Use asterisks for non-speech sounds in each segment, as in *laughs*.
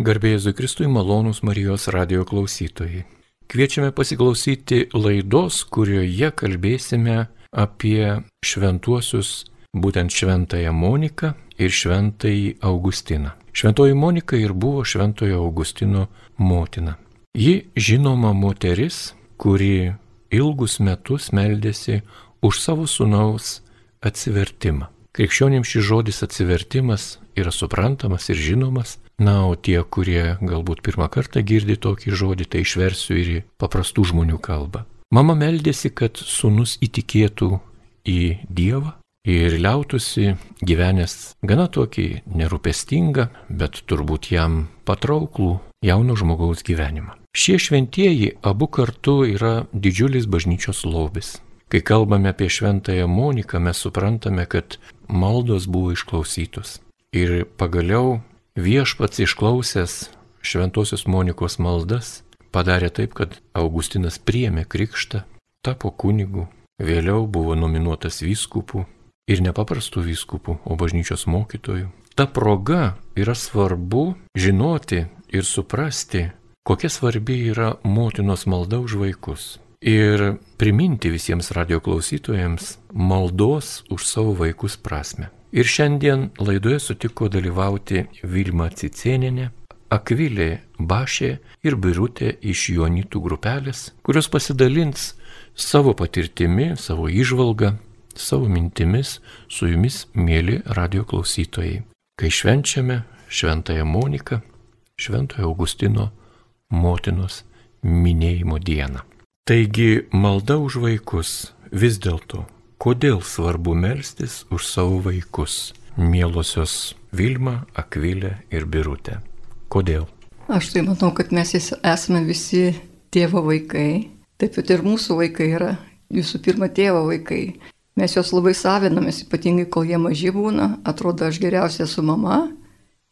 Garbėjai Kristui malonūs Marijos radio klausytojai. Kviečiame pasiklausyti laidos, kurioje kalbėsime apie šventuosius, būtent šventąją Moniką ir šventąjį Augustiną. Šventoji Monika ir buvo šventojo Augustino motina. Ji žinoma moteris, kuri ilgus metus meldėsi už savo sunaus atsivertimą. Krikščionim šis žodis atsivertimas yra suprantamas ir žinomas, na, o tie, kurie galbūt pirmą kartą girdi tokį žodį, tai išversiu ir į paprastų žmonių kalbą. Mama meldėsi, kad sunus įtikėtų į Dievą ir liautųsi gyvenęs gana tokį nerūpestingą, bet turbūt jam patrauklų jauno žmogaus gyvenimą. Šie šventieji abu kartu yra didžiulis bažnyčios lobis. Kai kalbame apie šventąją Moniką, mes suprantame, kad maldos buvo išklausytos. Ir pagaliau viešpats išklausęs šventosios Monikos maldas padarė taip, kad Augustinas priemė krikštą, tapo kunigu, vėliau buvo nominuotas vyskupu ir nepaprastų vyskupų, o bažnyčios mokytojų. Ta proga yra svarbu žinoti ir suprasti, kokia svarbi yra motinos malda už vaikus. Ir priminti visiems radio klausytojams maldos už savo vaikus prasme. Ir šiandien laidoje sutiko dalyvauti Vilma Cicieninė, Akvilė Bašė ir Birutė iš Jonitų grupelės, kurios pasidalins savo patirtimi, savo išvalgą, savo mintimis su jumis, mėly radio klausytojai, kai švenčiame Šventąją Moniką, Šventojo Augustino motinos minėjimo dieną. Taigi malda už vaikus vis dėlto Kodėl svarbu melstis už savo vaikus, mielosios Vilma, Akvilė ir Birutė? Kodėl? Aš tai manau, kad mes esame visi tėvo vaikai. Taip pat ir mūsų vaikai yra visų pirma tėvo vaikai. Mes juos labai savinamės, ypatingai kol jie maži būna. Atrodo, aš geriausia su mama,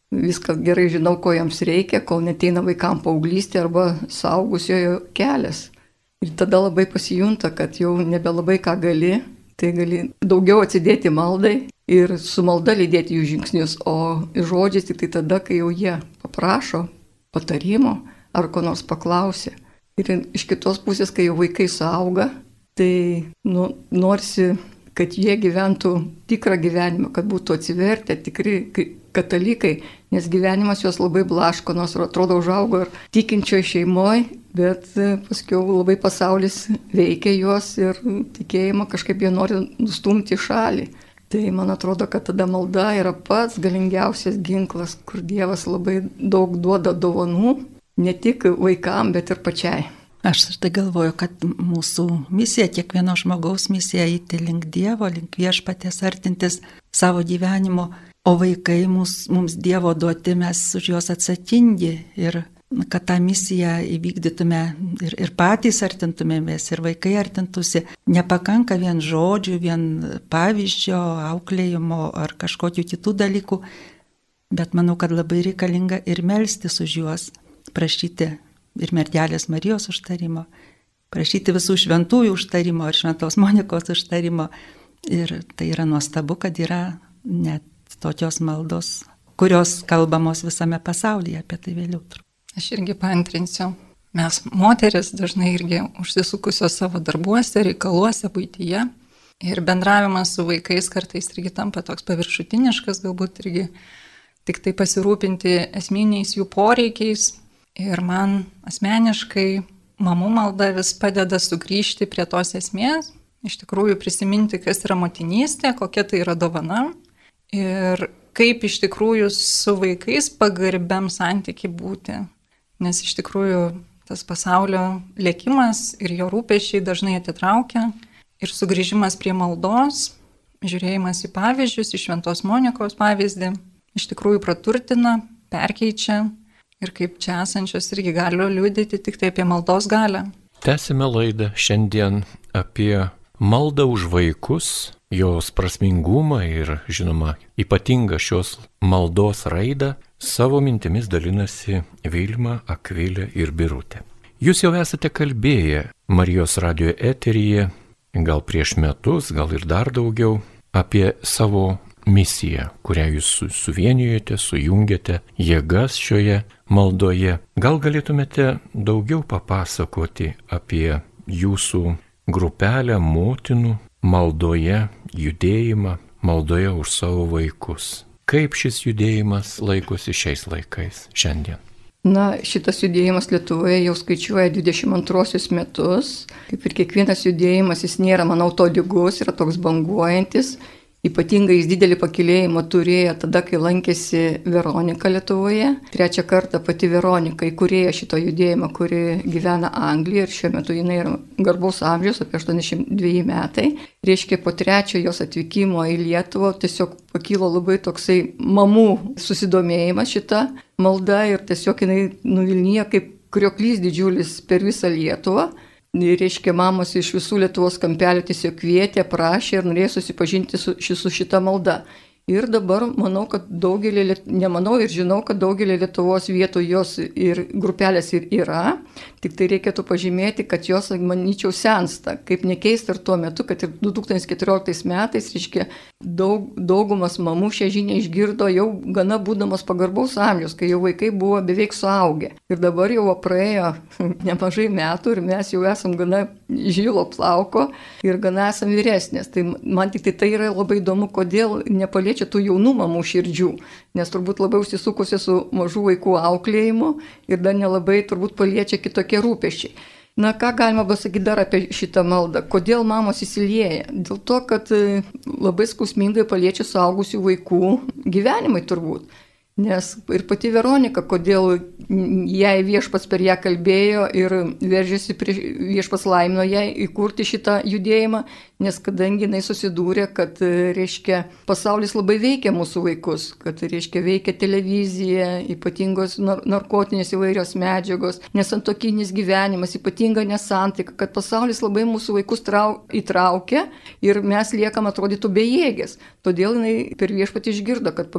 viską gerai žinau, ko jiems reikia, kol neteina vaikam paauglystė arba saugusiojo kelias. Ir tada labai pasijunta, kad jau nebelabai ką gali, tai gali daugiau atsidėti maldai ir su malda lydėti jų žingsnius, o žodžiais tik tai tada, kai jau jie paprašo patarimo ar ko nors paklausė. Ir iš kitos pusės, kai jau vaikai suauga, tai nu, norisi, kad jie gyventų tikrą gyvenimą, kad būtų atsivertę tikri katalikai, nes gyvenimas juos labai blaško, nors atrodo užaugo ir tikinčioje šeimoje, bet e, paskui labai pasaulis veikia juos ir tikėjimą kažkaip jie nori nustumti į šalį. Tai man atrodo, kad tada malda yra pats galingiausias ginklas, kur Dievas labai daug duoda dovanų, ne tik vaikam, bet ir pačiai. Aš tai galvoju, kad mūsų misija, kiekvieno žmogaus misija eiti link Dievo, link viešpatės artintis savo gyvenimo, o vaikai mums, mums Dievo duoti, mes už juos atsakingi ir kad tą misiją įvykdytume ir, ir patys artintumėmės, ir vaikai artintųsi. Nepakanka vien žodžių, vien pavyzdžio, auklėjimo ar kažkokių kitų dalykų, bet manau, kad labai reikalinga ir melstis už juos, prašyti ir mergelės Marijos užtarimo, prašyti visų šventųjų užtarimo ir šventos Monikos užtarimo. Ir tai yra nuostabu, kad yra net tokios maldos, kurios kalbamos visame pasaulyje, apie tai vėliau. Aš irgi pantrinsiu. Mes moteris dažnai irgi užsisukusios savo darbuose, reikaluose, būtyje. Ir bendravimas su vaikais kartais irgi tampa toks paviršutiniškas, galbūt irgi tik tai pasirūpinti esminiais jų poreikiais. Ir man asmeniškai mamų malda vis padeda sugrįžti prie tos esmės, iš tikrųjų prisiminti, kas yra motinystė, kokia tai yra dovana ir kaip iš tikrųjų su vaikais pagarbiam santyki būti. Nes iš tikrųjų tas pasaulio lėkimas ir jo rūpešiai dažnai atitraukia ir sugrįžimas prie maldos, žiūrėjimas į pavyzdžius, į Šventos Monikos pavyzdį, iš tikrųjų praturtina, perkeičia ir kaip čia esančios irgi gali liūdėti tik tai apie maldos galę. Tęsime laidą šiandien apie maldą už vaikus, jos prasmingumą ir, žinoma, ypatingą šios maldos raidą Savo mintimis dalinasi Vilma, Akvilė ir Birutė. Jūs jau esate kalbėję Marijos radio eteryje, gal prieš metus, gal ir dar daugiau, apie savo misija, kurią jūs suvienijote, sujungėte jėgas šioje maldoje. Gal galėtumėte daugiau papasakoti apie jūsų grupelę motinų maldoje, judėjimą, maldoje už savo vaikus. Kaip šis judėjimas laikosi šiais laikais šiandien? Na, šitas judėjimas Lietuvoje jau skaičiuoja 22 metus. Kaip ir kiekvienas judėjimas, jis nėra, manau, to lygus, yra toks banguojantis. Ypatingai jis didelį pakilėjimą turėjo tada, kai lankėsi Veronika Lietuvoje. Trečią kartą pati Veronika įkūrėja šito judėjimo, kuri gyvena Anglijoje ir šiuo metu jinai yra garbaus amžiaus, apie 82 metai. Reiškia, po trečio jos atvykimo į Lietuvą tiesiog pakilo labai toksai mamų susidomėjimas šita malda ir tiesiog jinai nuvilnyja kaip krioklys didžiulis per visą Lietuvą reiškia, mamos iš visų Lietuvos kampelių tiesiog kvietė, prašė ir norėjo susipažinti su, su šita malda. Ir dabar manau, kad daugelį, nemanau ir žinau, kad daugelį Lietuvos vietų jos ir grupelės ir yra, tik tai reikėtų pažymėti, kad jos, manyčiau, sensta. Kaip nekeista ir tuo metu, kad ir 2014 metais, reiškia, daug, daugumas mamų šią žinią išgirdo jau gana būdamas pagarbaus amžiaus, kai jau vaikai buvo beveik suaugę. Ir dabar jau praėjo *laughs* nemažai metų ir mes jau esam gana žylo plauko ir gana esam vyresnės. Tai man tik tai, tai yra labai įdomu, kodėl nepaliečia paliečia tų jaunų mamų širdžių, nes turbūt labai užsisukusi su mažų vaikų auklėjimu ir dar nelabai turbūt paliečia kitokie rūpešiai. Na, ką galima pasakyti dar apie šitą maldą? Kodėl mamos įsilieja? Dėl to, kad e, labai skausmingai paliečia suaugusių vaikų gyvenimai turbūt. Nes ir pati Veronika, kodėl jai viešpas per ją kalbėjo ir veržėsi viešpas laimino jai įkurti šitą judėjimą, nes kadangi jinai susidūrė, kad, reiškia, pasaulis labai veikia mūsų vaikus, kad, reiškia, veikia televizija, ypatingos narkotinės įvairios medžiagos, nesantokinis gyvenimas, ypatinga nesantaika, kad pasaulis labai mūsų vaikus trau, įtraukia ir mes liekam atrodytų bejėgės. Todėl jinai per viešpatį išgirdo, kad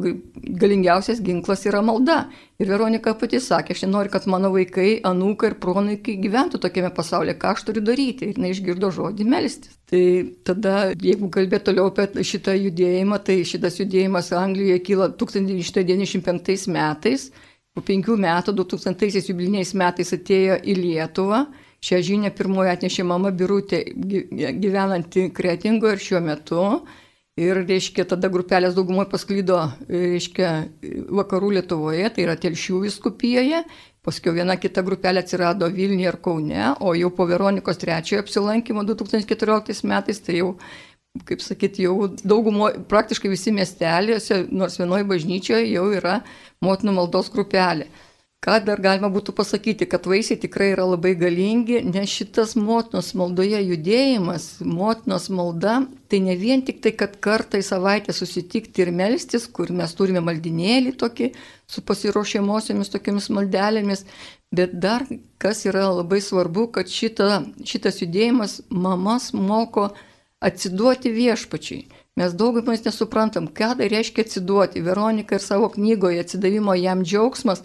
galingiausias ginklas yra malda. Ir Veronika pati sakė, aš nenoriu, kad mano vaikai, anūkai ir pronaikai gyventų tokiame pasaulyje, ką aš turiu daryti. Ir jinai išgirdo žodį melstis. Tai tada, jeigu kalbėt toliau apie šitą judėjimą, tai šitas judėjimas Anglijoje kyla 1995 metais. Po penkių metų, 2000 jubiliniais metais atėjo į Lietuvą. Šią žinią pirmoji atnešė mama Birutė gyvenanti Kretingo ir šiuo metu. Ir, reiškia, tada grupelės daugumoje pasklydo, reiškia, vakarų Lietuvoje, tai yra Telšių viskupijoje, paskui viena kita grupelė atsirado Vilniuje ir Kaune, o jau po Veronikos trečiojo apsilankimo 2014 metais, tai jau, kaip sakyti, jau daugumo, praktiškai visi miesteliuose, nors vienoje bažnyčioje jau yra motinų maldos grupelė. Ką dar galima būtų pasakyti, kad vaisiai tikrai yra labai galingi, nes šitas motinos maldoje judėjimas, motinos malda, tai ne vien tik tai, kad kartą į savaitę susitikti ir melstis, kur mes turime maldinėlį tokį su pasiruošiamosiomis tokiamis maldelėmis, bet dar kas yra labai svarbu, kad šita, šitas judėjimas mamas moko atsiduoti viešpačiai. Mes daugumas nesuprantam, ką tai reiškia atsiduoti. Veronika ir savo knygoje atsidavimo jam džiaugsmas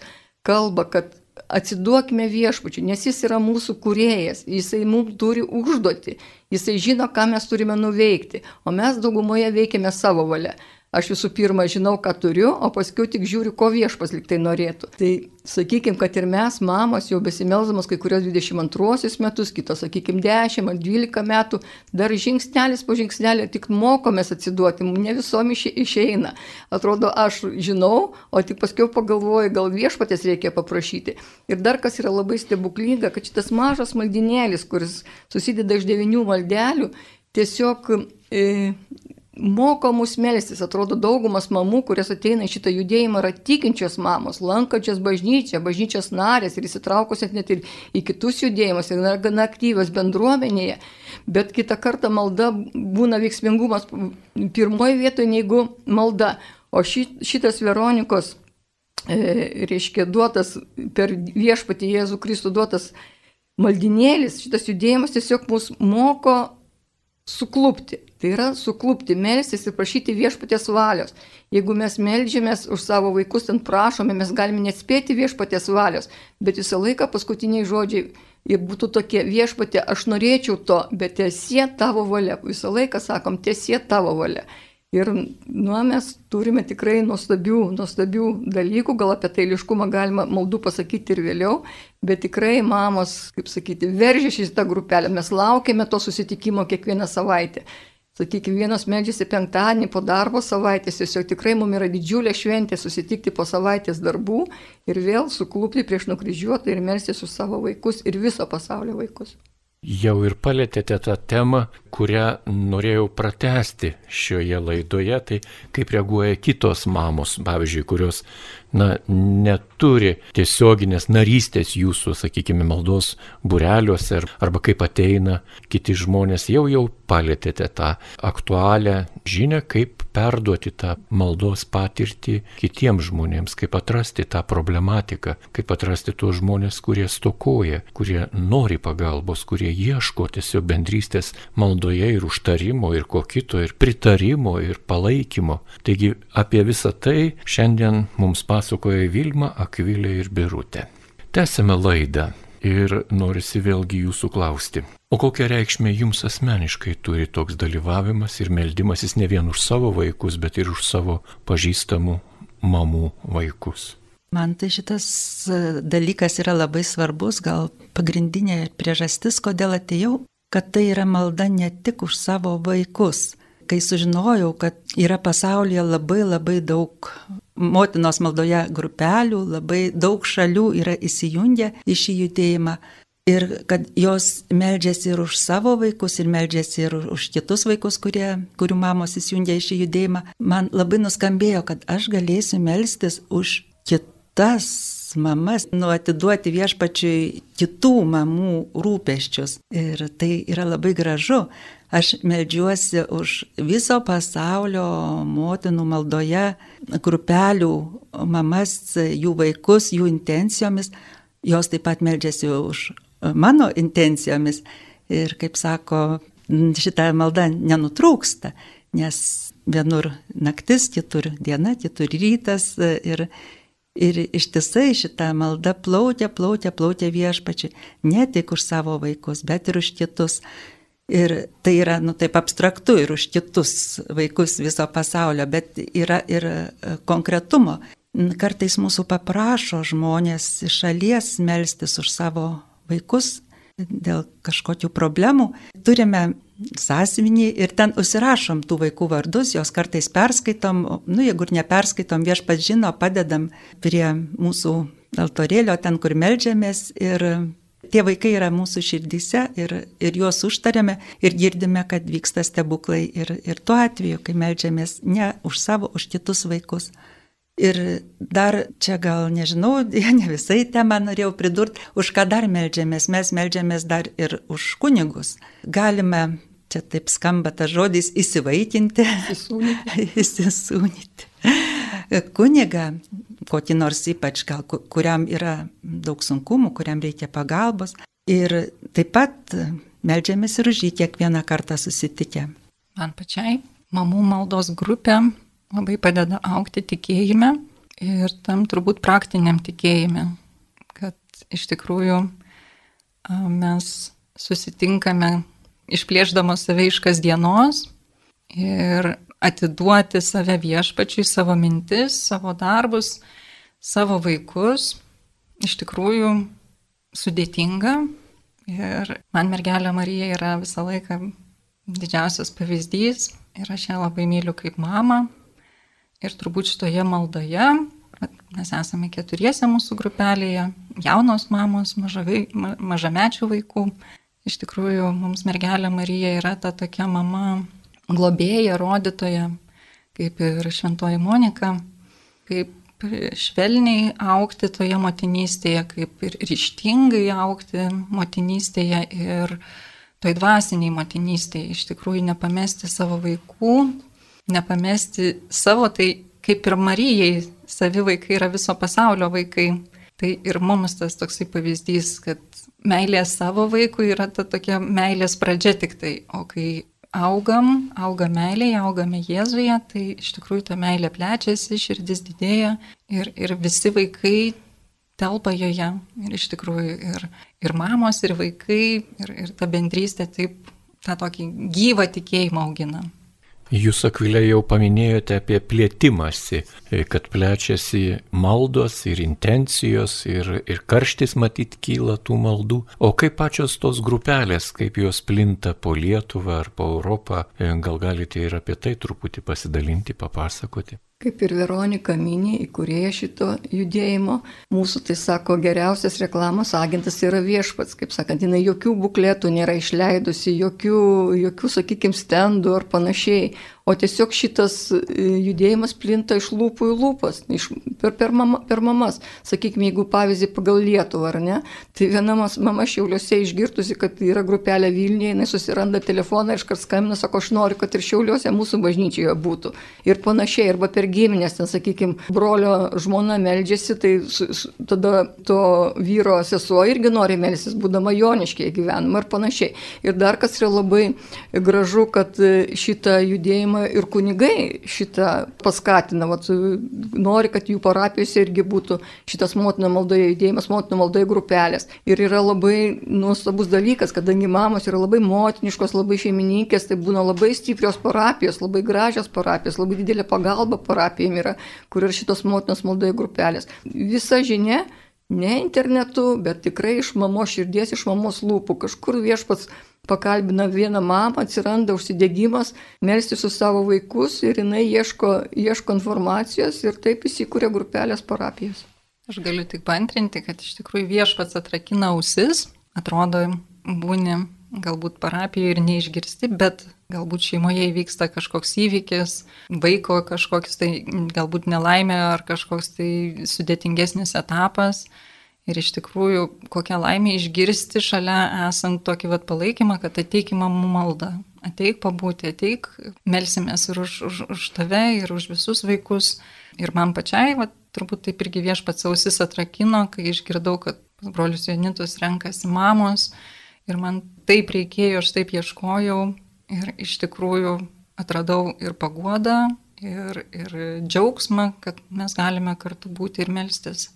kalba, kad atsiduokime viešpačiui, nes jis yra mūsų kuriejas, jisai mums turi užduoti, jisai žino, ką mes turime nuveikti, o mes daugumoje veikiame savo valią. Aš visų pirma žinau, ką turiu, o paskui tik žiūriu, ko viešpas liktai norėtų. Tai sakykime, kad ir mes, mamos, jau besimelsdamas kai kurios 22 metus, kitos, sakykime, 10 ar 12 metų, dar žingsnelis po žingsnelį tik mokomės atsiduoti, ne visom išeina. Atrodo, aš žinau, o tik paskui pagalvoju, gal viešpatės reikia paprašyti. Ir dar kas yra labai stebuklinga, kad šitas mažas maldinėlis, kuris susideda iš devinių maldelių, tiesiog e, moko mus melstis. Atrodo, daugumas mamų, kurios ateina į šitą judėjimą, yra tikinčios mamos, lankančios bažnyčią, bažnyčios narės ir įsitraukusios net ir į kitus judėjimus ir yra gana aktyvios bendruomenėje. Bet kitą kartą malda būna veiksmingumas pirmoji vietoje negu malda. O ši, šitas Veronikos, e, reiškia, duotas per viešpatį Jėzų Kristų duotas maldinėlis, šitas judėjimas tiesiog mus moko suklupti. Tai yra suklupti, melstis ir prašyti viešpatės valios. Jeigu mes melžiamės už savo vaikus, ten prašome, mes galime nespėti viešpatės valios, bet visą laiką paskutiniai žodžiai būtų tokie viešpatė, aš norėčiau to, bet tiesie tavo valia. Visą laiką sakom, tiesie tavo valia. Ir nu, mes turime tikrai nuostabių, nuostabių dalykų, gal apie tai liškumą galima maldų pasakyti ir vėliau, bet tikrai mamos, kaip sakyti, veržiasi į tą grupelę. Mes laukiame to susitikimo kiekvieną savaitę. Sakykime, vienos medžiasi penktadienį po darbo savaitės, tiesiog tikrai mums yra didžiulė šventė susitikti po savaitės darbų ir vėl suklūpti prieš nukryžiuotą ir melstis už savo vaikus ir viso pasaulio vaikus. Jau ir palėtėte tą temą, kurią norėjau pratesti šioje laidoje, tai kaip reaguoja kitos mamos, pavyzdžiui, kurios na, neturi tiesioginės narystės jūsų, sakykime, maldos bureliuose arba kaip ateina kiti žmonės, jau jau palėtėte tą aktualią žinę, kaip perduoti tą maldos patirtį kitiems žmonėms, kaip atrasti tą problematiką, kaip atrasti tuos žmonės, kurie stokoja, kurie nori pagalbos, kurie ieško tiesiog bendrystės maldoje ir užtarimo, ir ko kito, ir pritarimo, ir palaikymo. Taigi apie visą tai šiandien mums pasakoja Vilma, Akvilė ir Birutė. Tęsime laidą ir norisi vėlgi jūsų klausti. O kokią reikšmę jums asmeniškai turi toks dalyvavimas ir meldimasis ne vien už savo vaikus, bet ir už savo pažįstamų mamų vaikus? Man tai šitas e, dalykas yra labai svarbus, gal pagrindinė priežastis, kodėl atėjau, kad tai yra malda ne tik už savo vaikus. Kai sužinojau, kad yra pasaulyje labai labai daug motinos maldoje grupelių, labai daug šalių yra įsijungę į šį judėjimą. Ir kad jos meldžiasi ir už savo vaikus, ir meldžiasi ir už kitus vaikus, kurie, kurių mamos įsijungia į šį judėjimą, man labai nuskambėjo, kad aš galėsiu melstis už kitas mamas, nu atiduoti viešpačiui kitų mamų rūpeščius. Ir tai yra labai gražu. Aš melžiuosi už viso pasaulio motinų maldoje, grupelių mamas, jų vaikus, jų intencijomis. Jos taip pat melžiasi už mano intencijomis. Ir kaip sako, šitą maldą nenutrūksta, nes vienur naktis, kitur diena, kitur rytas. Ir, ir ištisai šitą maldą plaukia, plaukia, plaukia viešpačiai. Ne tik už savo vaikus, bet ir už kitus. Ir tai yra, nu taip abstraktu ir už kitus vaikus viso pasaulio, bet yra ir e, konkretumo. Kartais mūsų paprašo žmonės iš šalies melstis už savo vaikus dėl kažkokių problemų. Turime sąsiuvinį ir ten užsirašom tų vaikų vardus, jos kartais perskaitom, nu jeigu ir neperskaitom, viešpat žino, padedam prie mūsų altorėlio, ten kur melžiamės ir Tie vaikai yra mūsų širdyse ir, ir juos užtariame ir girdime, kad vyksta stebuklai ir, ir tuo atveju, kai melžiamės ne už savo, už kitus vaikus. Ir dar čia gal nežinau, *laughs* ne visai temą norėjau pridurti, už ką dar melžiamės. Mes melžiamės dar ir už kunigus. Galime, čia taip skamba tas žodis, įsivaikinti. Įsisūnyti. *laughs* Įsisūnyti. Kuniga kokį nors ypač gal, kuriam yra daug sunkumų, kuriam reikia pagalbos. Ir taip pat melžiamės ir už jį kiekvieną kartą susitikę. Man pačiai mamų maldos grupė labai padeda aukti tikėjime ir tam turbūt praktiniam tikėjime, kad iš tikrųjų mes susitinkame išplėždamos save iš kasdienos ir atiduoti save viešpačiui, savo mintis, savo darbus, savo vaikus iš tikrųjų sudėtinga. Ir man mergelė Marija yra visą laiką didžiausias pavyzdys ir aš ją labai myliu kaip mamą. Ir turbūt šitoje maldoje, mes esame keturiese mūsų grupelėje, jaunos mamos, mažavai, ma, mažamečių vaikų. Iš tikrųjų, mums mergelė Marija yra ta tokia mama globėja, rodytoja, kaip ir šventoji Monika, kaip švelniai aukti toje motinystėje, kaip ir ryštingai aukti motinystėje ir toj dvasiniai motinystėje, iš tikrųjų nepamesti savo vaikų, nepamesti savo, tai kaip ir Marijai, savi vaikai yra viso pasaulio vaikai. Tai ir mums tas toksai pavyzdys, kad meilė savo vaikui yra ta tokia meilės pradžia tik tai, o kai augam, auga meilėje, augame Jėzuje, tai iš tikrųjų ta meilė plečiasi, širdis didėja ir, ir visi vaikai telpa joje. Ir iš tikrųjų ir, ir mamos, ir vaikai, ir, ir ta bendrystė taip tą tokį gyvą tikėjimą augina. Jūs akvilė jau paminėjote apie plėtimąsi, kad plečiasi maldos ir intencijos ir, ir karštis matyt kyla tų maldų. O kaip pačios tos grupelės, kaip jos plinta po Lietuvą ar po Europą, gal galite ir apie tai truputį pasidalinti, papasakoti? Kaip ir Veronika Minė, įkūrėja šito judėjimo, mūsų, tai sako, geriausias reklamos agentas yra viešpats, kaip sakant, jinai jokių buklėtų nėra išleidusi, jokių, jokių sakykime, stendų ar panašiai, o tiesiog šitas e, judėjimas plinta iš lūpų į lūpas, iš, per, per, mama, per mamas. Sakykime, jeigu pavyzdį pagal Lietuvą, ar ne, tai viena mama šiauliuose išgirtusi, kad yra grupelė Vilniuje, jinai susiranda telefoną, iškart skambina, sako, aš noriu, kad ir šiauliuose mūsų bažnyčioje būtų. Ir panašiai, arba per giminės, ten, sakykime, brolio žmona meldžiasi, tai su, su, tada to vyro sesuo irgi nori melsis, būdama joniškėje gyvenama ir panašiai. Ir dar kas yra labai gražu, kad šitą judėjimą žinoma, ir kunigai šitą paskatina, vat, nori, kad jų parapijose irgi būtų šitas motinų maldoje judėjimas, motinų maldoje grupelės. Ir yra labai nuostabus dalykas, kadangi mamos yra labai motiniškos, labai šeimininkės, tai būna labai stiprios parapijos, labai gražios parapijos, labai didelė pagalba parapijom yra, kur yra šitos motinos maldoje grupelės. Visa žinia ne internetu, bet tikrai iš mamos širdies, iš mamos lūpų. Kažkur viešpats pakalbina vieną mamą, atsiranda užsidegimas, melsti su savo vaikus ir jinai ieško, ieško informacijos ir taip įsikūrė grupelės parapijos. Aš galiu tik pantrinti, kad iš tikrųjų viešpats atrakina ausis, atrodo, būni galbūt parapijoje ir neišgirsti, bet galbūt šeimoje įvyksta kažkoks įvykis, vaiko kažkoks tai galbūt nelaimė ar kažkoks tai sudėtingesnis etapas Ir iš tikrųjų, kokia laimė išgirsti šalia esant tokį vat palaikymą, kad ateik į mamų maldą, ateik pabūti, ateik, melsimės ir už, už, už tave, ir už visus vaikus. Ir man pačiai, vat, turbūt taip irgi viešpats ausis atrakino, kai išgirdau, kad brolius Jonitus renkasi mamos. Ir man taip reikėjo, aš taip ieškojau. Ir iš tikrųjų atradau ir paguodą, ir, ir džiaugsmą, kad mes galime kartu būti ir melstis.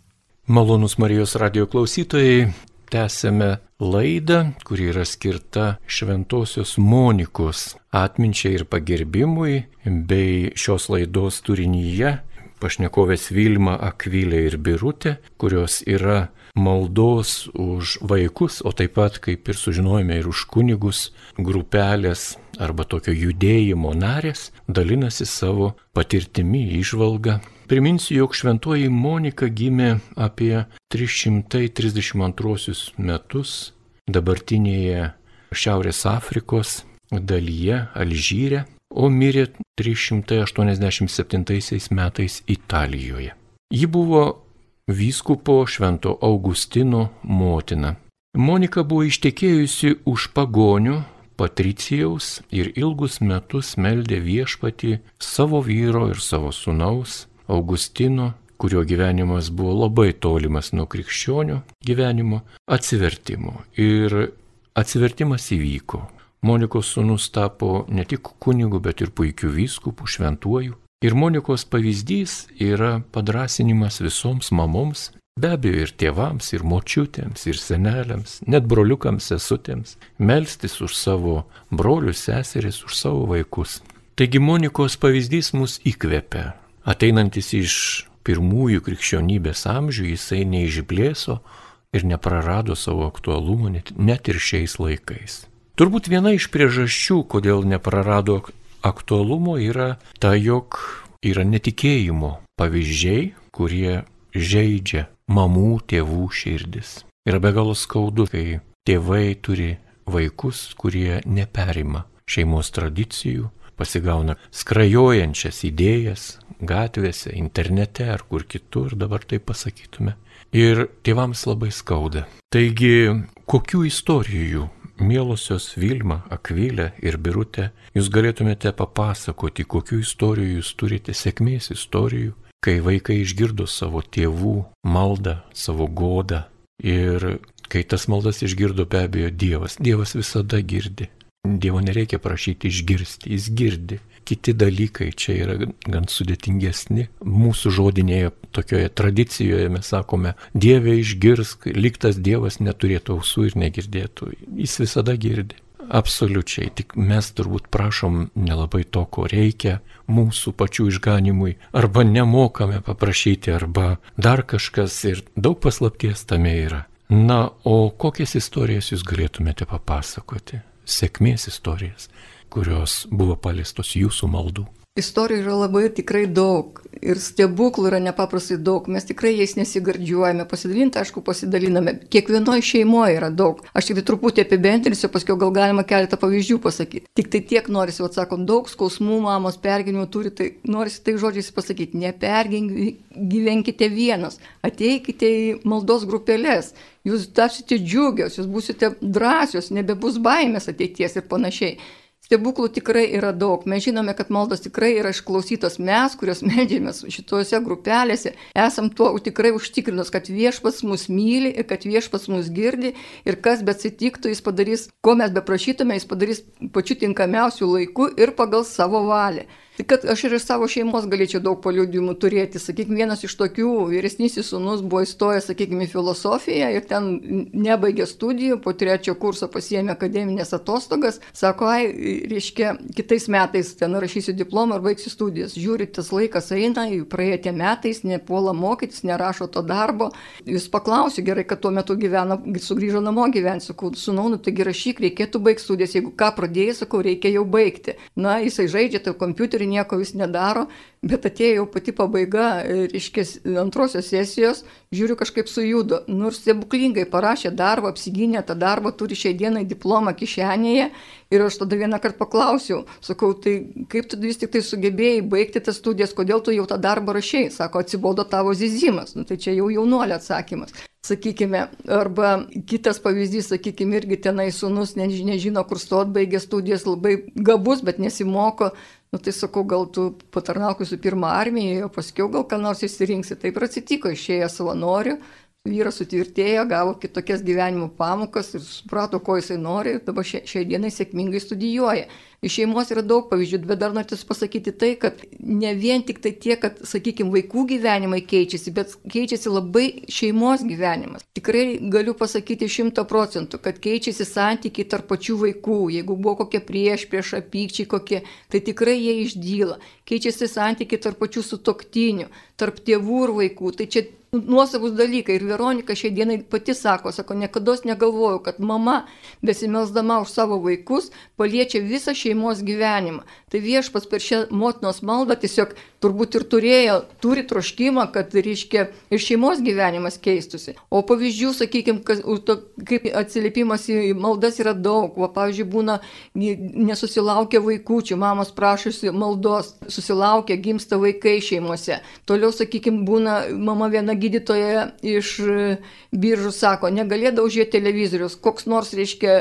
Malonus Marijos radio klausytojai, tęsėme laidą, kuri yra skirta Šventojios Monikos atminčiai ir pagerbimui, bei šios laidos turinyje pašnekovės Vilma Akvilė ir Birutė, kurios yra maldos už vaikus, o taip pat, kaip ir sužinojome, ir už kunigus grupelės arba tokio judėjimo narės dalinasi savo patirtimi, išvalga. Priminsiu, jog šventoji Monika gimė apie 332 metus dabartinėje Šiaurės Afrikos dalyje Alžyre, o mirė 387 metais Italijoje. Ji buvo vyskupo Švento Augustino motina. Monika buvo ištekėjusi už pagonių Patricijaus ir ilgus metus meldė viešpati savo vyro ir savo sunaus Augustino, kurio gyvenimas buvo labai tolimas nuo krikščionių gyvenimo, atsivertimo. Ir atsivertimas įvyko. Monikos sunus tapo ne tik kunigu, bet ir puikiu vyskupu, šventuoju. Ir Monikos pavyzdys yra padrasinimas visoms mamoms, be abejo ir tėvams, ir močiutėms, ir seneliams, net broliukams, sesutėms, melstis už savo brolius, seseris, už savo vaikus. Taigi Monikos pavyzdys mus įkvepia. Ateinantis iš pirmųjų krikščionybės amžių, jisai neišblėso ir neprarado savo aktualumo net ir šiais laikais. Turbūt viena iš priežasčių, kodėl neprarado aktualumo yra ta, jog yra netikėjimo pavyzdžiai, kurie žaidžia mamų, tėvų širdis. Yra be galo skaudu, kai tėvai turi vaikus, kurie neperima šeimos tradicijų, pasigauna skrajojančias idėjas gatvėse, internete ar kur kitur, dabar tai pasakytume. Ir tėvams labai skauda. Taigi, kokių istorijų Mielosios Vilma, Akvilė ir Birutė, jūs galėtumėte papasakoti, kokiu istorijų jūs turite sėkmės istorijų, kai vaikai išgirdo savo tėvų maldą, savo godą ir kai tas maldas išgirdo be abejo Dievas. Dievas visada girdi. Dievo nereikia prašyti išgirsti, jis girdi kiti dalykai čia yra gan sudėtingesni. Mūsų žodinėje tokioje tradicijoje mes sakome, Dieve išgirsk, liktas Dievas neturėtų ausų ir negirdėtų. Jis visada girdi. Absoliučiai. Tik mes turbūt prašom nelabai to, ko reikia mūsų pačių išganimui, arba nemokame paprašyti, arba dar kažkas ir daug paslapties tame yra. Na, o kokias istorijas jūs galėtumėte papasakoti? Sėkmės istorijas, kurios buvo paliestos jūsų maldų. Istorijų yra labai tikrai daug ir stebuklų yra nepaprastai daug. Mes tikrai jais nesigardžiuojame, pasidalinti, aišku, pasidaliname. Kiekvienoje šeimoje yra daug. Aš tik tai truputį apibendrinsiu, paskui gal galima keletą pavyzdžių pasakyti. Tik tai tiek norisi, atsakom, daug skausmų mamos pergyvenimų turi, tai norisi tai žodžiais pasakyti, nepergyvenkite vienas, ateikite į maldos grupelės. Jūs tapsite džiugios, jūs būsite drąsios, nebebus baimės ateities ir panašiai. Stebuklų tikrai yra daug. Mes žinome, kad maldos tikrai yra išklausytos mes, kurios medžiamės šituose grupelėse. Esam tuo tikrai užtikrinus, kad viešpas mus myli ir kad viešpas mus girdi ir kas bet atsitiktų, jis padarys, ko mes beprašytume, jis padarys pačiu tinkamiausiu laiku ir pagal savo valią. Tai kad aš ir iš savo šeimos galėčiau daug paliudimų turėti. Sakykime, vienas iš tokių vyresnysis sunus buvo įstojęs, sakykime, filosofiją ir ten nebaigė studijų, po trečio kurso pasiėmė akademinės atostogas. Sako, ai, reiškia, kitais metais ten rašysiu diplomą ar baigsiu studijas. Žiūri, tas laikas eina, praėjo tie metais, nepuola mokytis, nerašo to darbo. Vis paklausiu, gerai, kad tuo metu gyvena, sugrįžo namo gyventi, sakau, sunau, nu taigi rašyk, reikėtų baigti studijas, jeigu ką pradėjai, sakau, reikia jau baigti. Na, jisai žaidžia tą kompiuterį nieko vis nedaro, bet atėjo pati pabaiga, reiškia, antrosios sesijos, žiūriu kažkaip sujudo. Nors stebuklingai parašė darbą, apsigynė tą darbą, turi šiai dienai diplomą kišenėje. Ir aš tada vieną kartą paklausiau, sakau, tai kaip tu vis tik tai sugebėjai baigti tas studijas, kodėl tu jau tą darbą rašiai? Sako, atsibodo tavo zizimas. Nu, tai čia jau jaunuolio atsakymas sakykime, arba kitas pavyzdys, sakykime, irgi tenai sunus nežino, kur stot, baigė studijas, labai gabus, bet nesimoko, Nu tai sakau, gal tu patarnauk visų pirma armijoje, o paskui gal ką nors įsirinksi. Taip ir atsitiko, išėjo savanoriu, vyras sutvirtėjo, gavo kitokias gyvenimo pamokas ir suprato, ko jisai nori ir dabar šiai dienai sėkmingai studijuoja. Iš šeimos yra daug pavyzdžių, bet dar noriu pasakyti tai, kad ne vien tik tai tie, kad, sakykime, vaikų gyvenimai keičiasi, bet keičiasi labai šeimos gyvenimas. Tikrai galiu pasakyti šimto procentų, kad keičiasi santykiai tarp pačių vaikų. Jeigu buvo kokie prieš, prieš apykčiai kokie, tai tikrai jie išdyla. Keičiasi santykiai tarp pačių sutoktinių, tarp tėvų ir vaikų. Tai čia nuosavus dalykai. Ir Veronika šiai dienai pati sako, sako, niekada negalvojau, kad mama, besimelsdama už savo vaikus, paliečia visą šeimos gyvenimą. Tai viešpas per šią motinos maldą tiesiog turbūt ir turėjo, turi troškimą, kad, reiškia, ir šeimos gyvenimas keistusi. O pavyzdžių, sakykime, kas, kaip atsiliepimas į maldas yra daug. O, pavyzdžiui, būna nesusilaukia vaikųčių, mamos prašosi maldos, susilaukia, gimsta vaikai šeimose. Toliau, sakykime, būna mama viena gydytoja iš biržų sako, negalėdavo žiūrėti televizorius, koks nors, reiškia,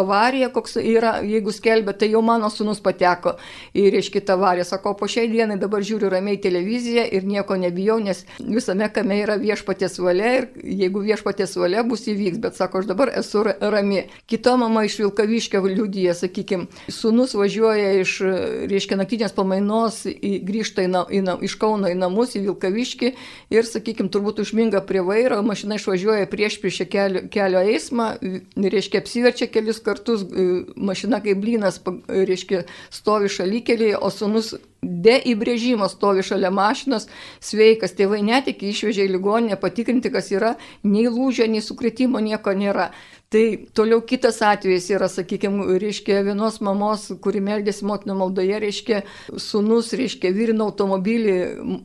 avarija, koks yra, jeigu skelbia, tai jau mano sunus pateko į, reiškia, tą avariją. Sako, po šiai dienai dabar žiūriu ramiai televiziją ir nieko nebijau, nes visame kame yra viešpatės valia ir jeigu viešpatės valia bus įvyks, bet sako, aš dabar esu rami. Kita mama iš Vilkaviškio liudyje, sakykime, sunus važiuoja iš, reiškia, naktinės pamainos, į, grįžta į, į, iš Kauno į namus, į Vilkaviškį ir, sakykime, turbūt užminga prie vairo, mašina išvažiuoja prieš prieš kelio, kelio eismą, reiškia, apsiverčia kelis kartus, mašina kaip blynas, reiškia, stovi šalykelėje, o sunus Be įbrėžimo stovi šalia mašinos, sveikas, tėvai netikė, išvežė į ligoninę patikrinti, kas yra, nei lūžio, nei sukretimo nieko nėra. Tai toliau kitas atvejis yra, sakykime, reiškia vienos mamos, kuri meldėsi motinio maldoje, reiškia, sunus, reiškia, virino automobilį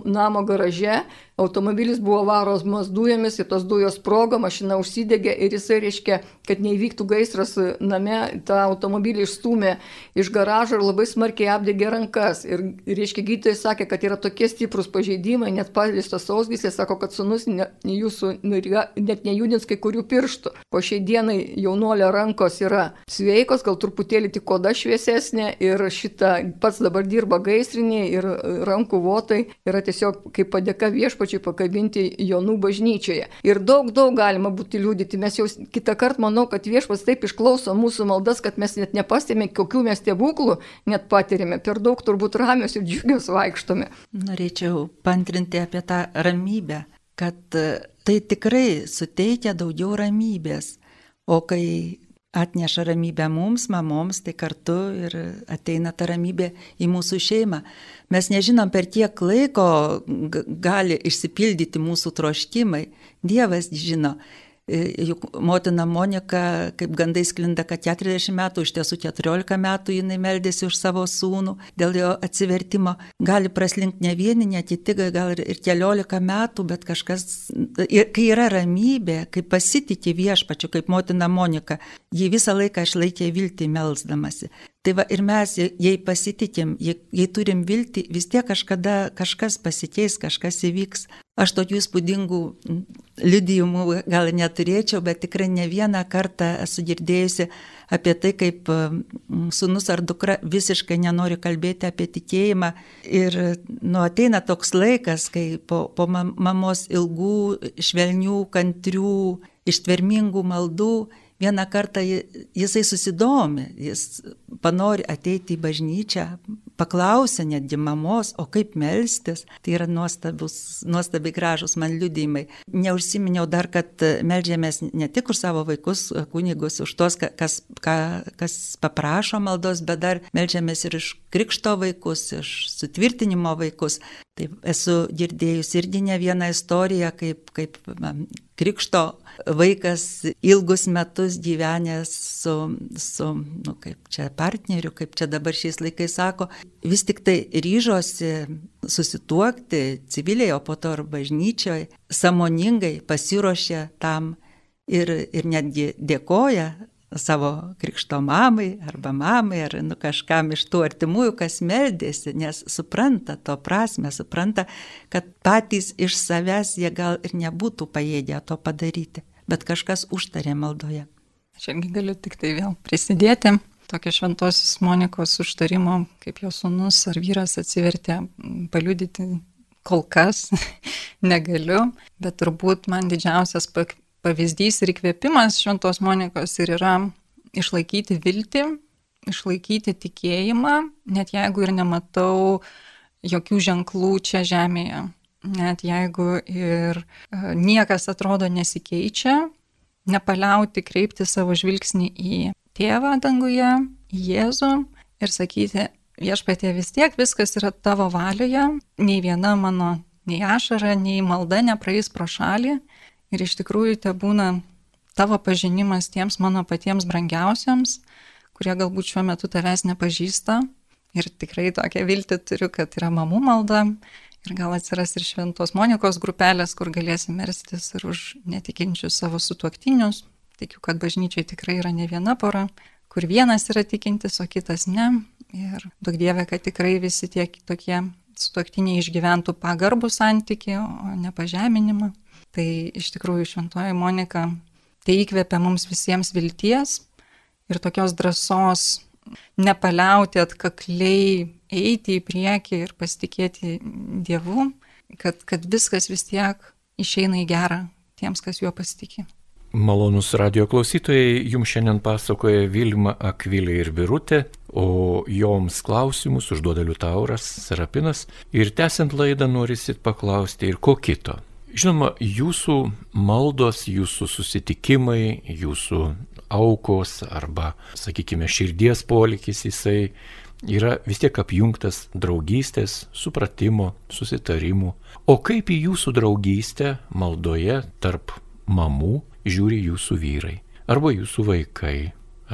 namo garaže, automobilis buvo varomas dujomis ir tos dujos sprogo, mašina užsidegė ir jisai, reiškia, kad neįvyktų gaisras name, tą automobilį išstumė iš garažo ir labai smarkiai apdegė rankas. Ir, reiškia, gydytojai sakė, kad yra tokie stiprus pažeidimai, net palistos sausgyslė, sako, kad sunus ne, jūsų net nejudins kai kurių pirštų. Po šiai dienai dienai jaunuolio rankos yra sveikos, gal truputėlį tik koda šviesesnė ir šitą pats dabar dirba gaisriniai ir rankų votai yra tiesiog kaip padėka viešpačiai pakabinti jaunų bažnyčioje. Ir daug, daug galima būti liūdyti. Mes jau kitą kartą manau, kad viešpas taip išklauso mūsų maldas, kad mes net nepastėme, kokių mes stebuklų net patirėme. Per daug turbūt ramios ir džiugios vaikštome. Norėčiau pantrinti apie tą ramybę, kad tai tikrai suteikia daugiau ramybės. O kai atneša ramybę mums, mamoms, tai kartu ir ateina ta ramybė į mūsų šeimą. Mes nežinom, per kiek laiko gali išsipildyti mūsų troškimai. Dievas žino. E, juk motina Monika, kaip gandai sklinda, kad 40 metų, iš tiesų 14 metų jinai meldėsi už savo sūnų dėl jo atsivertimo. Gali praslinkti ne vieni, ne kiti, gal ir keliolika metų, bet kažkas, kai yra ramybė, kai pasitikė viešpačiu, kaip motina Monika, ji visą laiką išlaikė viltį melzdamasi. Tai va ir mes, jei pasitikim, jei, jei turim viltį, vis tiek kažkada kažkas pasikeis, kažkas įvyks. Aš tokių įspūdingų liudijimų gal neturėčiau, bet tikrai ne vieną kartą esu girdėjusi apie tai, kaip sunus ar dukra visiškai nenori kalbėti apie tikėjimą. Ir nu, ateina toks laikas, kai po, po mamos ilgų, švelnių, kantrių, ištvermingų maldų vieną kartą jisai susidomi, jis panori ateiti į bažnyčią, paklausė netgi mamos, o kaip melstis. Tai yra nuostabus, nuostabiai gražus man liudymai. Neužsiminiau dar, kad melžiamės ne tik už savo vaikus, kunigus, už tos, kas, ka, kas paprašo maldos, bet dar melžiamės ir iš krikšto vaikus, iš sutvirtinimo vaikus. Tai esu girdėjus irgi ne vieną istoriją, kaip, kaip krikšto vaikas ilgus metus gyvenęs su, su nu, kaip čia partneriu, kaip čia dabar šiais laikais sako, vis tik tai ryžosi susituokti civiliai, o po to ir bažnyčioje, samoningai pasiruošė tam ir, ir netgi dėkoja savo krikšto mamai arba mamai ar nu, kažkam iš tų artimųjų, kas meldėsi, nes supranta to prasme, supranta, kad patys iš savęs jie gal ir nebūtų pajėgę to padaryti, bet kažkas užtarė maldoje. Aš irgi galiu tik tai vėl prisidėti. Tokio šventosios Monikos užtarimo, kaip jos sunus ar vyras atsivertė, paliudyti kol kas *laughs* negaliu, bet turbūt man didžiausias pavyzdys ir įkvėpimas šventos Monikos ir yra išlaikyti viltį, išlaikyti tikėjimą, net jeigu ir nematau jokių ženklų čia žemėje, net jeigu ir e, niekas atrodo nesikeičia, nepaliauti kreipti savo žvilgsnį į tėvą danguje, į Jėzų ir sakyti, viešpatie vis tiek viskas yra tavo valioje, nei viena mano, nei ašara, nei malda nepraeis pro šalį Ir iš tikrųjų te būna tavo pažinimas tiems mano patiems brangiausiams, kurie galbūt šiuo metu tavęs nepažįsta. Ir tikrai tokią viltį turiu, kad yra mamų malda. Ir gal atsiras ir šventos Monikos grupelės, kur galėsim merstis ir už netikinčius savo sutuoktinius. Tikiu, kad bažnyčiai tikrai yra ne viena pora, kur vienas yra tikintis, o kitas ne. Ir daug dievė, kad tikrai visi tie tokie sutuoktiniai išgyventų pagarbų santyki, o ne pažeminimą. Tai iš tikrųjų šventoji Monika tai įkvėpia mums visiems vilties ir tokios drąsos nepaliauti atkakliai eiti į priekį ir pasitikėti Dievu, kad, kad viskas vis tiek išeina į gerą tiems, kas juo pasitikė. Malonus radio klausytojai, jums šiandien pasakoja Vilma Akvilė ir Birutė, o joms klausimus užduoda Liutauras Serapinas ir tęsiant laidą norisit paklausti ir ko kito. Žinoma, jūsų maldos, jūsų susitikimai, jūsų aukos arba, sakykime, širdies polikis jisai yra vis tiek apjungtas draugystės, supratimo, susitarimų. O kaip į jūsų draugystę maldoje tarp mamų žiūri jūsų vyrai, arba jūsų vaikai,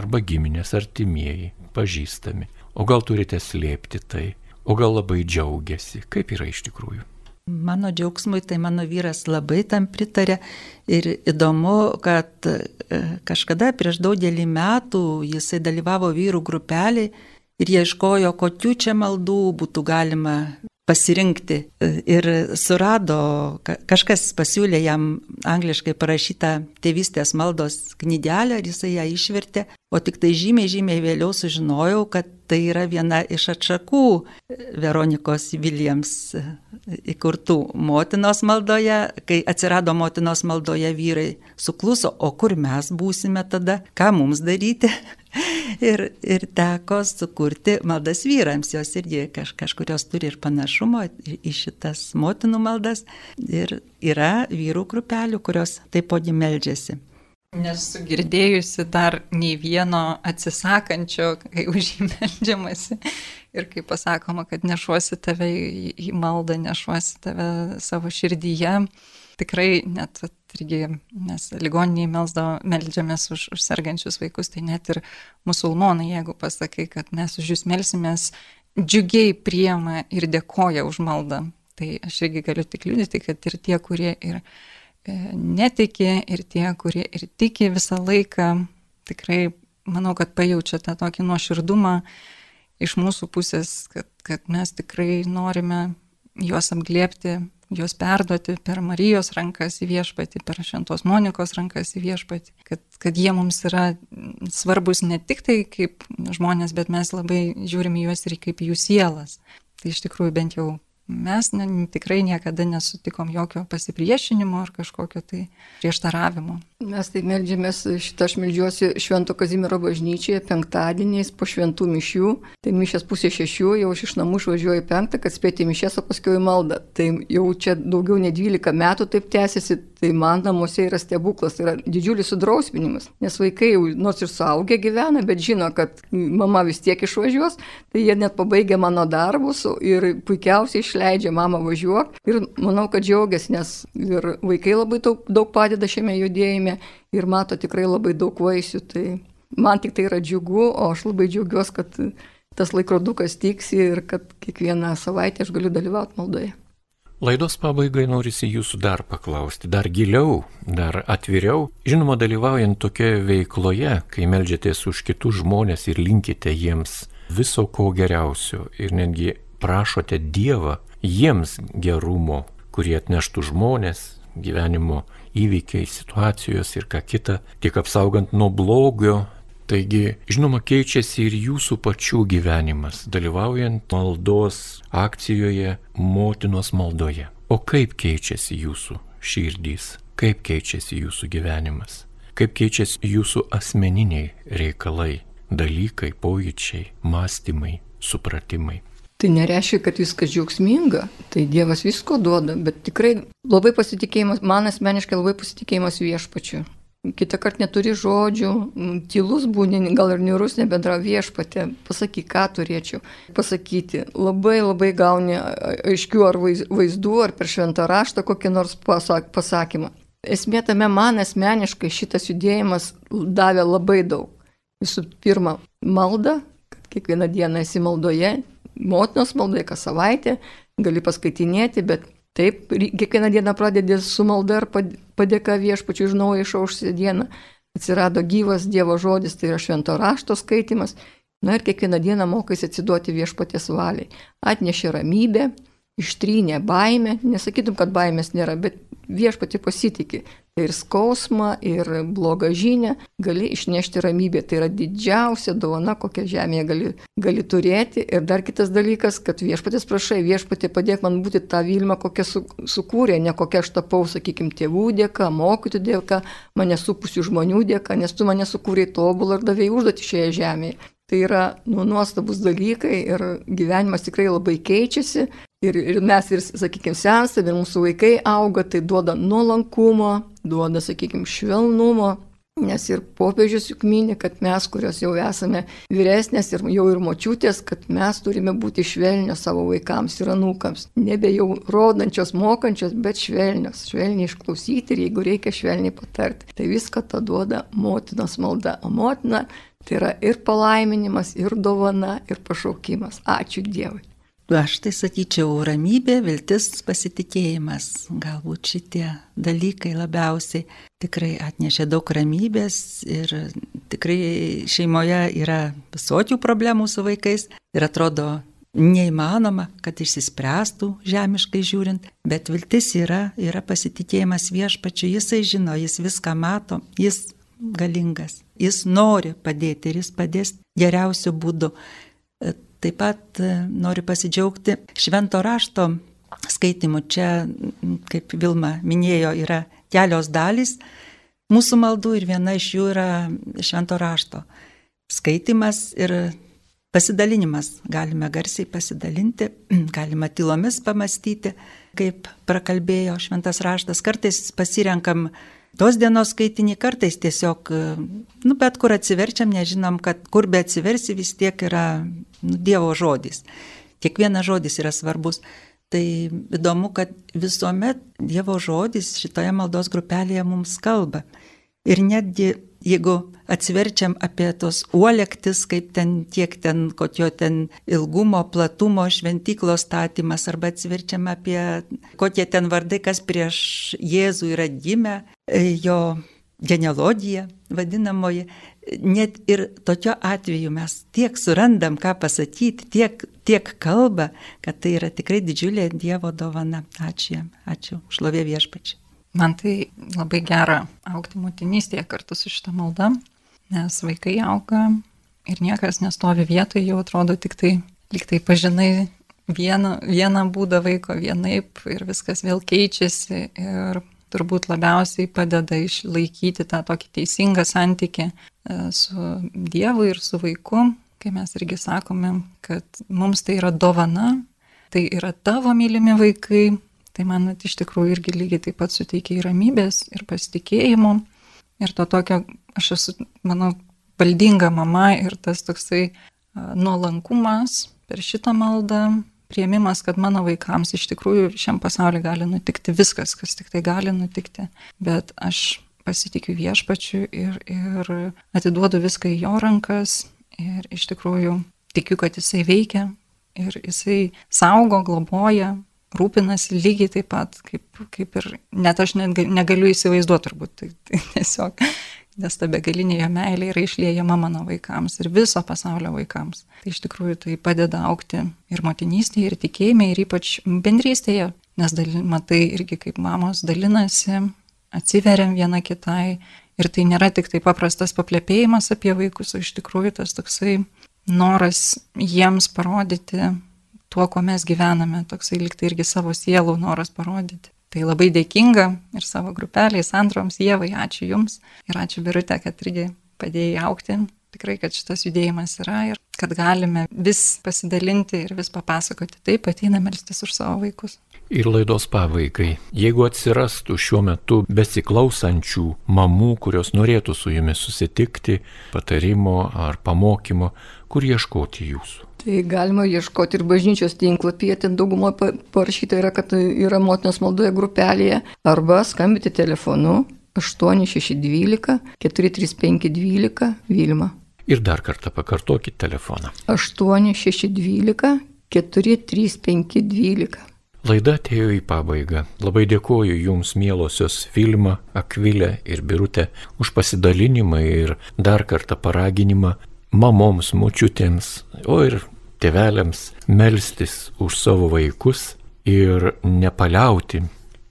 arba giminės artimieji, pažįstami. O gal turite slėpti tai, o gal labai džiaugiasi, kaip yra iš tikrųjų. Mano džiaugsmui tai mano vyras labai tam pritarė. Ir įdomu, kad e, kažkada prieš daugelį metų jisai dalyvavo vyrų grupelį ir ieškojo, kokių čia maldų būtų galima pasirinkti. Ir surado, kažkas pasiūlė jam angliškai parašytą tėvystės maldos knygelę ir jisai ją išvertė, o tik tai žymiai, žymiai vėliau sužinojau, kad tai yra viena iš atšakų Veronikos Viljams įkurtų motinos maldoje, kai atsirado motinos maldoje vyrai sukluso, o kur mes būsime tada, ką mums daryti. *laughs* ir, ir teko sukurti maldas vyrams, jos irgi kaž, kažkurios turi ir panašumo į šitas motinų maldas ir yra vyrų grupelių, kurios taipogi meldžiasi. Nesu girdėjusi dar nei vieno atsisakančio, kai už jį meldžiamasi. Ir kai pasakoma, kad nešuosi tave į, maldą, nešuosi tave savo širdyje. Tikrai net irgi mes ligoniniai meldžiamės už, už sergančius vaikus, tai net ir musulmonai, jeigu pasakai, kad mes už jūs melsimės, džiugiai priema ir dėkoja už maldą. Tai aš irgi galiu tik liūdėti, kad ir tie, kurie ir E, netiki ir tie, kurie ir tiki visą laiką, tikrai manau, kad pajaučia tą tokį nuoširdumą iš mūsų pusės, kad, kad mes tikrai norime juos apglėpti, juos perduoti per Marijos rankas į viešpatį, per Šventos Monikos rankas į viešpatį, kad, kad jie mums yra svarbus ne tik tai kaip žmonės, bet mes labai žiūrime juos ir kaip jų sielas. Tai iš tikrųjų bent jau mes ne, tikrai niekada nesutikom jokio pasipriešinimo ar kažkokio tai prieštaravimo. Mes tai melžiamės, šitą aš melžiuosi Švento Kazimiero bažnyčioje penktadieniais po šventų mišių. Tai mišės pusė šešių, jau aš iš namų išvažiuoju penktą, kad spėti mišės, o paskui į maldą. Tai jau čia daugiau nei 12 metų taip tęsiasi, tai man namuose yra stebuklas, tai yra didžiulis sudrausminimas. Nes vaikai jau nors ir suaugę gyvena, bet žino, kad mama vis tiek išvažiuos, tai jie net pabaigia mano darbus ir puikiausiai išleidžia mamą važiuok. Ir manau, kad džiaugiasi, nes ir vaikai labai daug, daug padeda šiame judėjime ir mato tikrai labai daug vaisių. Tai man tik tai yra džiugu, o aš labai džiaugiuosi, kad tas laikrodukas tiksi ir kad kiekvieną savaitę aš galiu dalyvauti maldoje. Laidos pabaigai norisi jūsų dar paklausti, dar giliau, dar atviriau. Žinoma, dalyvaujant tokioje veikloje, kai melžiatės už kitus žmonės ir linkite jiems viso ko geriausio ir netgi prašote Dievą jiems gerumo, kurie atneštų žmonės, gyvenimo įvykiai, situacijos ir ką kita, tiek apsaugant nuo blogio. Taigi, žinoma, keičiasi ir jūsų pačių gyvenimas, dalyvaujant maldos akcijoje, motinos maldoje. O kaip keičiasi jūsų širdys, kaip keičiasi jūsų gyvenimas, kaip keičiasi jūsų asmeniniai reikalai, dalykai, pojūčiai, mąstymai, supratimai. Tai nereiškia, kad viskas džiaugsminga, tai Dievas visko duoda, bet tikrai labai pasitikėjimas, man asmeniškai labai pasitikėjimas viešpačiu. Kitą kartą neturi žodžių, tylus būni, gal ir niurus nebendra viešpatė, pasakyk, ką turėčiau pasakyti. Labai labai gauni aiškių ar vaizdų, ar per šventą raštą kokį nors pasakymą. Esmė tame man asmeniškai šitas judėjimas davė labai daug. Visų pirma, malda, kiekvieną dieną esi maldoje, motinos maldai kas savaitę, gali paskaitinėti, bet taip, kiekvieną dieną pradedi su malda ir padėka viešpačiui už naują išaušusią dieną. Atsirado gyvas Dievo žodis, tai yra švento rašto skaitimas. Na ir kiekvieną dieną mokais atsiduoti viešpaties valiai. Atnešė ramybę, ištrynė baimę, nesakytum, kad baimės nėra, bet viešpati pasitikė. Tai ir skausmą, ir blogą žinę gali išnešti ramybę. Tai yra didžiausia dovana, kokią žemėje gali, gali turėti. Ir dar kitas dalykas, kad viešpatės prašai, viešpatė padėk man būti tą Vilmą, kokią su, sukūrė, ne kokią aš tapau, sakykime, tėvų dėka, mokytojų dėka, mane supusių žmonių dėka, nes tu mane sukūrė tobulą ir davėjai užduoti šioje žemėje. Tai yra nu, nuostabus dalykai ir gyvenimas tikrai labai keičiasi. Ir, ir mes ir, sakykime, sensame, ir mūsų vaikai auga, tai duoda nuolankumo, duoda, sakykime, švelnumo. Nes ir popiežius juk minė, kad mes, kurios jau esame vyresnės ir jau ir močiutės, kad mes turime būti švelnios savo vaikams ir anūkams. Nebe jau rodančios, mokančios, bet švelnios. Švelniai išklausyti ir jeigu reikia švelniai patarti. Tai viską tą duoda motinos malda. O motina Tai yra ir palaiminimas, ir dovana, ir pašaukimas. Ačiū Dievui. Aš tai sakyčiau, ramybė, viltis, pasitikėjimas. Galbūt šitie dalykai labiausiai tikrai atnešė daug ramybės ir tikrai šeimoje yra visokių problemų su vaikais ir atrodo neįmanoma, kad išsispręstų žemiškai žiūrint, bet viltis yra, yra pasitikėjimas viešpačiu, jisai žino, jis viską mato, jis galingas. Jis nori padėti ir jis padės geriausių būdų. Taip pat e, noriu pasidžiaugti švento rašto skaitimu. Čia, kaip Vilma minėjo, yra kelios dalys mūsų maldų ir viena iš jų yra švento rašto skaitimas ir pasidalinimas. Galime garsiai pasidalinti, *clears throat* galima tylomis pamastyti, kaip prakalbėjo šventas raštas. Kartais pasirenkam tos dienos skaitinį, kartais tiesiog, nu, bet kur atsiverčiam, nežinom, kad kur be atsiversi vis tiek yra nu, Dievo žodis. Kiekvienas žodis yra svarbus. Tai įdomu, kad visuomet Dievo žodis šitoje maldos grupelėje mums kalba. Ir netgi jeigu atsiverčiam apie tos uolektis, kaip ten tiek ten, kokio ten ilgumo, platumo, šventyklos statymas, arba atsiverčiam apie kokie ten vardai, kas prieš Jėzų yra gimę, jo genealogija vadinamoji. Net ir tokio atveju mes tiek surandam, ką pasakyti, tiek, tiek kalba, kad tai yra tikrai didžiulė Dievo dovana. Ačiū jam, ačiū, šlovė viešpačiai. Man tai labai gera aukti motinystėje kartu su šitą maldą, nes vaikai auga ir niekas nestovi vietoje, jau atrodo tik tai, lyg tai pažinai vieną, vieną būdą vaiko vienaip ir viskas vėl keičiasi ir turbūt labiausiai padeda išlaikyti tą tokį teisingą santykį e, su Dievu ir su vaiku, kai mes irgi sakome, kad mums tai yra dovana, tai yra tavo mylimi vaikai, Tai man iš tikrųjų irgi lygiai taip pat suteikia ir ramybės, ir pasitikėjimo. Ir to tokio, aš esu, manau, valdinga mama ir tas toksai nuolankumas per šitą maldą, prieimimas, kad mano vaikams iš tikrųjų šiam pasauliu gali nutikti viskas, kas tik tai gali nutikti. Bet aš pasitikiu viešpačiu ir, ir atiduodu viską į jo rankas ir iš tikrųjų tikiu, kad jisai veikia ir jisai saugo, globoja, rūpinasi lygiai taip pat, kaip, kaip ir net aš negaliu įsivaizduoti turbūt, tai, tai tiesiog, nes ta begalinė jo meilė yra išliejama mano vaikams ir viso pasaulio vaikams. Tai iš tikrųjų tai padeda aukti ir motinystėje, ir tikėjime, ir ypač bendrystėje, nes dali, matai irgi kaip mamos dalinasi, atsiveriam viena kitai ir tai nėra tik tai paprastas paplėpėjimas apie vaikus, o iš tikrųjų tas toksai noras jiems parodyti tuo, kuo mes gyvename, toksai liktai irgi savo sielų noras parodyti. Tai labai dėkinga ir savo grupeliai, Sandroms, Jėvai, ačiū Jums ir ačiū Birutė, kad irgi padėjai aukti. Tikrai, kad šitas judėjimas yra ir kad galime vis pasidalinti ir vis papasakoti. Taip, ateina melstis už savo vaikus. Ir laidos pabaigai, jeigu atsirastų šiuo metu besiklausančių mamų, kurios norėtų su jumis susitikti, patarimo ar pamokymo, kur ieškoti jūsų? Tai galima ieškoti ir bažnyčios tinklapyje, ten daugumo parašyta yra, kad yra motinos maldoje grupelėje, arba skambyti telefonu 8612 43512 Vilma. Ir dar kartą pakartokit telefoną. 8612 43512. Laida atėjo į pabaigą. Labai dėkoju Jums, mielosios Vilma, Akvilė ir Birutė, už pasidalinimą ir dar kartą paraginimą mamoms, močiutėms, o ir tėveliams melstis už savo vaikus ir nepaliauti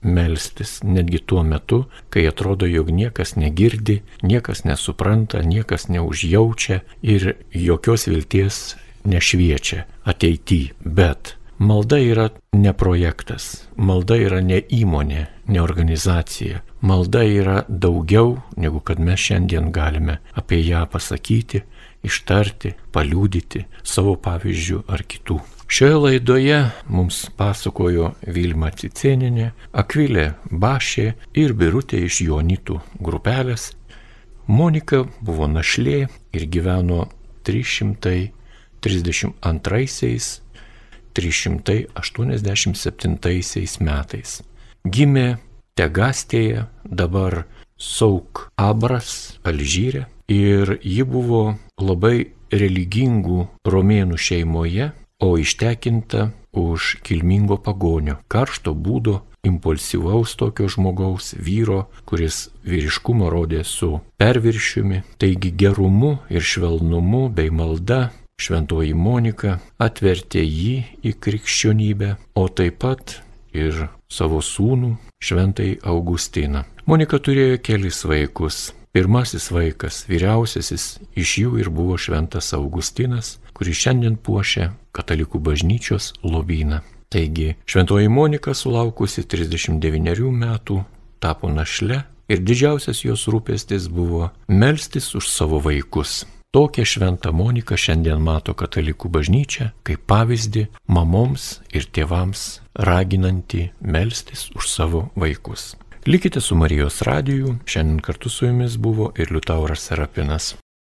melstis netgi tuo metu, kai atrodo, jog niekas negirdi, niekas nesupranta, niekas neužjaučia ir jokios vilties nešviečia ateityje. Bet malda yra ne projektas, malda yra ne įmonė, ne organizacija. Malda yra daugiau, negu kad mes šiandien galime apie ją pasakyti, ištarti, paliūdyti savo pavyzdžių ar kitų. Šioje laidoje mums pasakojo Vilma Cicieninė, Akvilė Bašė ir Birutė iš Jonitų grupelės. Monika buvo našlė ir gyveno 332-387 metais. Gimė Tegastėje, dabar Sauk Abras, Alžyrė ir ji buvo labai religingų romėnų šeimoje, o ištekinta už kilmingo pagonio, karšto būdo, impulsyvaus tokio žmogaus, vyro, kuris vyriškumą rodė su perviršiumi, taigi gerumu ir švelnumu bei malda šventoji Monika atvertė jį į krikščionybę, o taip pat ir savo sūnų šventai Augustiną. Monika turėjo kelis vaikus Pirmasis vaikas, vyriausiasis iš jų ir buvo šventas Augustinas, kuris šiandien puošia katalikų bažnyčios lobyną. Taigi, šventoji Monika sulaukusi 39 metų tapo našle ir didžiausias jos rūpestis buvo melstis už savo vaikus. Tokią šventą Moniką šiandien mato katalikų bažnyčia kaip pavyzdį mamoms ir tėvams raginanti melstis už savo vaikus. Likite su Marijos radiju, šiandien kartu su jumis buvo ir Liutauras Serapinas.